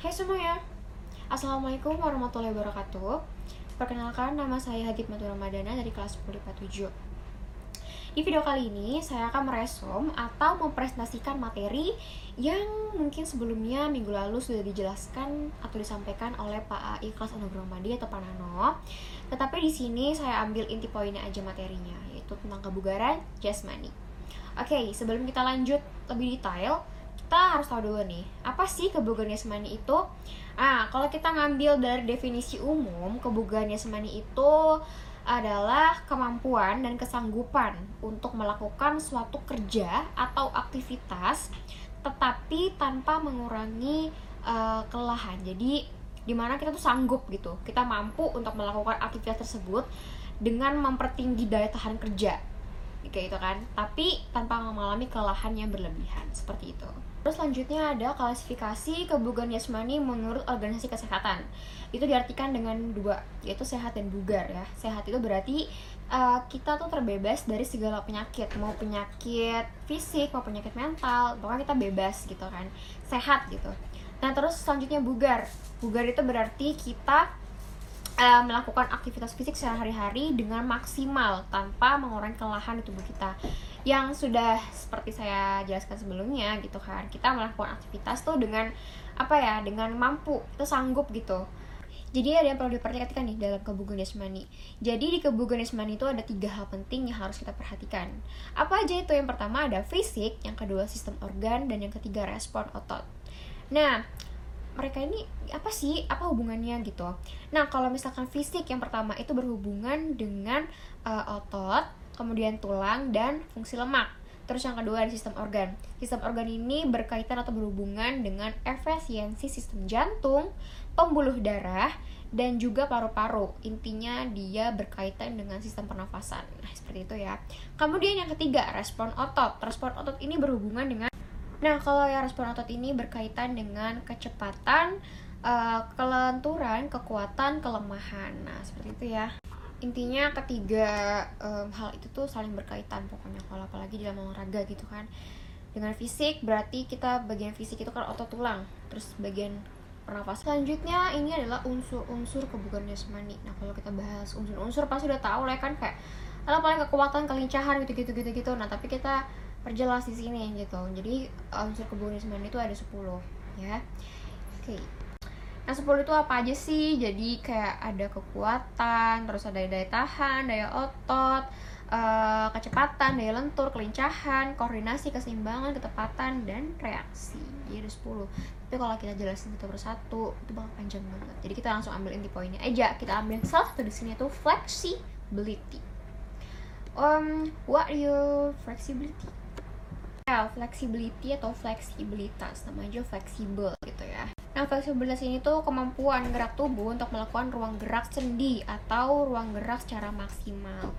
Hai semuanya, Assalamualaikum warahmatullahi wabarakatuh. Perkenalkan, nama saya Hadid Matu Ramadana dari kelas 10 IPA 7 Di video kali ini, saya akan meresom atau mempresentasikan materi yang mungkin sebelumnya minggu lalu sudah dijelaskan atau disampaikan oleh Pak AI kelas Anobromadi atau Pak Nano. Tetapi di sini saya ambil inti poinnya aja materinya, yaitu tentang kebugaran jasmani. Oke, sebelum kita lanjut lebih detail, kita harus tahu dulu nih, apa sih kebugaran jasmani itu? Ah, kalau kita ngambil dari definisi umum, kebugaran jasmani itu adalah kemampuan dan kesanggupan untuk melakukan suatu kerja atau aktivitas tetapi tanpa mengurangi uh, kelelahan. Jadi di mana kita tuh sanggup gitu, kita mampu untuk melakukan aktivitas tersebut dengan mempertinggi daya tahan kerja kayak gitu kan. Tapi tanpa mengalami kelelahan yang berlebihan seperti itu. Terus selanjutnya ada klasifikasi kebugaran jasmani menurut organisasi kesehatan. Itu diartikan dengan dua yaitu sehat dan bugar ya. Sehat itu berarti uh, kita tuh terbebas dari segala penyakit. Mau penyakit fisik mau penyakit mental pokoknya kita bebas gitu kan. Sehat gitu. Nah terus selanjutnya bugar. Bugar itu berarti kita uh, melakukan aktivitas fisik sehari-hari dengan maksimal tanpa mengurangi kelelahan di tubuh kita yang sudah seperti saya jelaskan sebelumnya gitu kan kita melakukan aktivitas tuh dengan apa ya dengan mampu kita sanggup gitu jadi ada yang perlu diperhatikan nih dalam kebugaran jasmani. Jadi di kebugaran jasmani itu ada tiga hal penting yang harus kita perhatikan. Apa aja itu? Yang pertama ada fisik, yang kedua sistem organ, dan yang ketiga respon otot. Nah, mereka ini apa sih? Apa hubungannya gitu? Nah kalau misalkan fisik yang pertama itu berhubungan dengan uh, otot kemudian tulang dan fungsi lemak. Terus yang kedua ada sistem organ. Sistem organ ini berkaitan atau berhubungan dengan efisiensi sistem jantung pembuluh darah dan juga paru-paru. Intinya dia berkaitan dengan sistem pernafasan. Nah seperti itu ya. Kemudian yang ketiga respon otot. Respon otot ini berhubungan dengan Nah, kalau yang respon otot ini berkaitan dengan kecepatan, uh, kelenturan, kekuatan, kelemahan. Nah, seperti itu ya. Intinya ketiga um, hal itu tuh saling berkaitan pokoknya kalau apalagi dalam olahraga gitu kan. Dengan fisik berarti kita bagian fisik itu kan otot tulang, terus bagian pernafasan. Selanjutnya ini adalah unsur-unsur kebugaran jasmani. Nah, kalau kita bahas unsur-unsur pasti udah tahu lah kan kayak kalau paling kekuatan, kelincahan gitu-gitu gitu-gitu. Nah, tapi kita perjelas di sini gitu. Jadi unsur kebunisme itu ada 10 ya. Oke. Okay. nah 10 itu apa aja sih? Jadi kayak ada kekuatan terus ada daya tahan daya otot uh, kecepatan daya lentur kelincahan koordinasi keseimbangan ketepatan dan reaksi. Jadi ada 10 tapi kalau kita jelasin satu persatu itu bakal panjang banget. Jadi kita langsung ambil inti poinnya aja. Kita ambil salah satu di sini itu flexibility. Um what your flexibility Ya, flexibility atau fleksibilitas, nama aja fleksibel gitu ya. Nah, fleksibilitas ini tuh kemampuan gerak tubuh untuk melakukan ruang gerak sendi atau ruang gerak secara maksimal.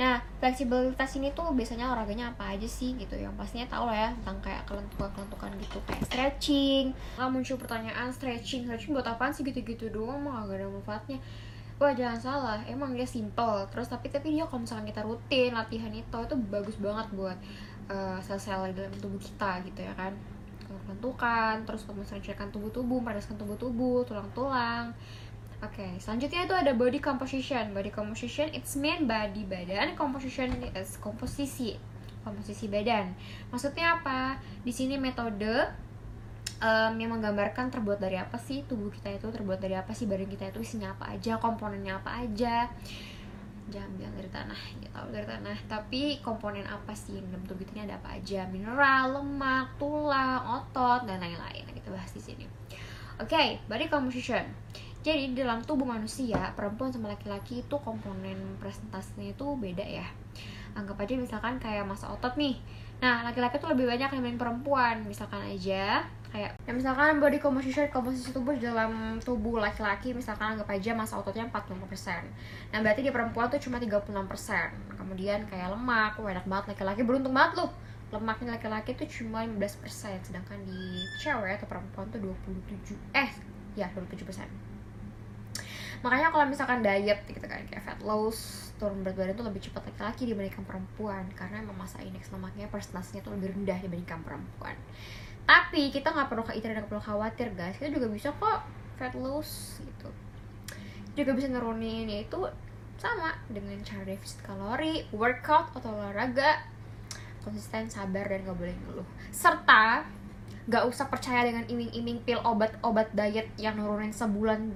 Nah, fleksibilitas ini tuh biasanya olahraganya apa aja sih gitu yang pastinya tahu lah ya tentang kayak kelentukan-kelentukan gitu kayak stretching. Nah, muncul pertanyaan stretching, stretching buat apaan sih gitu-gitu doang mah gak ada manfaatnya. Wah jangan salah, emang dia simple. Terus tapi tapi dia kalau misalkan kita rutin latihan itu itu bagus banget buat uh, sel-sel dalam tubuh kita gitu ya kan kelentukan terus menceritakan tubuh-tubuh meredaskan tubuh-tubuh tulang-tulang Oke, okay, selanjutnya itu ada body composition. Body composition it's mean body badan, composition is komposisi, komposisi badan. Maksudnya apa? Di sini metode um, yang menggambarkan terbuat dari apa sih tubuh kita itu, terbuat dari apa sih badan kita itu, isinya apa aja, komponennya apa aja bilang dari tanah tahu dari tanah. Tapi komponen apa sih? Dalam tubuh kita ini ada apa aja? Mineral lemak tulang otot dan lain-lain. Nah, kita bahas di sini. Oke okay, body composition. Jadi dalam tubuh manusia perempuan sama laki-laki itu komponen presentasinya itu beda ya. Anggap aja misalkan kayak masa otot nih. Nah laki-laki tuh lebih banyak dibanding perempuan. Misalkan aja kayak ya misalkan body composition komposisi tubuh dalam tubuh laki-laki misalkan anggap aja masa ototnya 45% nah berarti di perempuan tuh cuma 36% kemudian kayak lemak wah enak banget laki-laki beruntung banget loh. Lemaknya laki-laki tuh cuma 15% sedangkan di cewek atau perempuan tuh 27 eh ya 27% makanya kalau misalkan diet gitu kan kayak fat loss turun berat badan tuh lebih cepat laki-laki dibandingkan perempuan. Karena emang masa indeks lemaknya persentasenya tuh lebih rendah dibandingkan perempuan tapi kita nggak perlu itu dan perlu khawatir guys. Kita juga bisa kok fat loss gitu. Juga bisa nurunin yaitu sama dengan cara defisit kalori workout atau olahraga. Konsisten sabar dan gak boleh ngeluh. Serta gak usah percaya dengan iming-iming pil obat-obat diet yang nurunin sebulan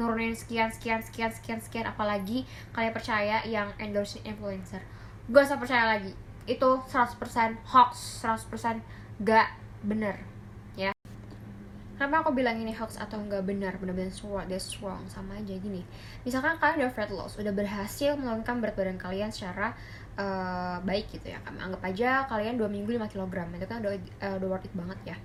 nurunin sekian sekian sekian sekian sekian. Apalagi kalian percaya yang endorsing influencer. Gak usah percaya lagi. Itu 100% hoax 100% gak bener. Ya. Kenapa aku bilang ini hoax atau nggak benar? Benar-benar wrong that's wrong sama aja gini. Misalkan kalian udah fat loss udah berhasil menurunkan berat badan kalian secara uh, baik gitu ya. Anggap aja kalian dua minggu 5 kg itu kan udah uh, udah worth it banget ya.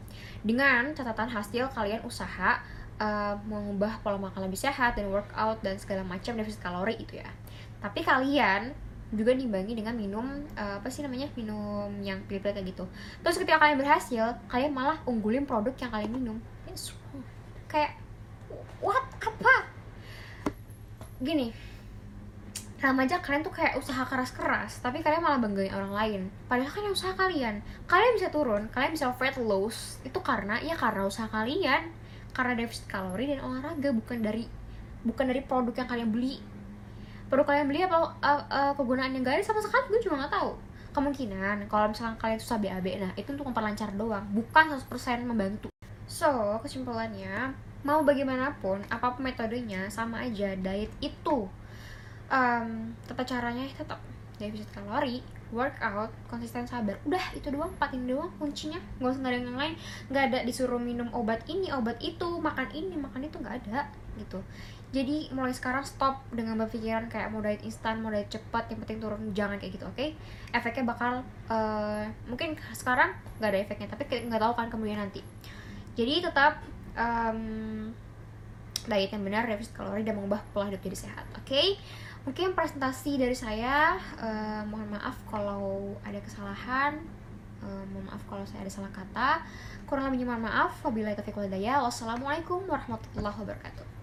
Dengan catatan hasil kalian usaha uh, mengubah pola makan lebih sehat dan workout dan segala macam defisit kalori itu ya. Tapi kalian juga diimbangi dengan minum uh, apa sih namanya minum yang pil-pil kayak gitu. Terus ketika kalian berhasil kalian malah unggulin produk yang kalian minum. Kayak what? Apa? Gini remaja kalian tuh kayak usaha keras-keras tapi kalian malah banggain orang lain. Padahal kan usaha kalian. Kalian bisa turun kalian bisa fat loss itu karena ya karena usaha kalian. Karena defisit kalori dan olahraga bukan dari bukan dari produk yang kalian beli produk kalian beli apa uh, uh, kegunaan yang gak ada sama sekali gue cuma nggak tahu. Kemungkinan kalau misalkan kalian susah BAB nah itu untuk memperlancar doang. Bukan 100% membantu. So kesimpulannya mau bagaimanapun apa pun metodenya sama aja diet itu. Um, tata caranya tetap. Defisit kalori workout konsisten sabar. Udah itu doang empat ini doang kuncinya. Nggak usah ada yang lain. Nggak ada disuruh minum obat ini obat itu makan ini makan itu nggak ada gitu jadi mulai sekarang stop dengan berpikiran kayak mau diet instan mau diet cepat yang penting turun jangan kayak gitu oke? Okay? efeknya bakal uh, mungkin sekarang nggak ada efeknya tapi nggak tahu kan kemudian nanti. Jadi tetap um, diet yang benar defisit kalori dan mengubah pola hidup jadi sehat oke? Okay? mungkin presentasi dari saya uh, mohon maaf kalau ada kesalahan. Uh, mohon maaf kalau saya ada salah kata. Kurang lebihnya mohon maaf. Wabillahi taufiq wassalamualaikum warahmatullahi wabarakatuh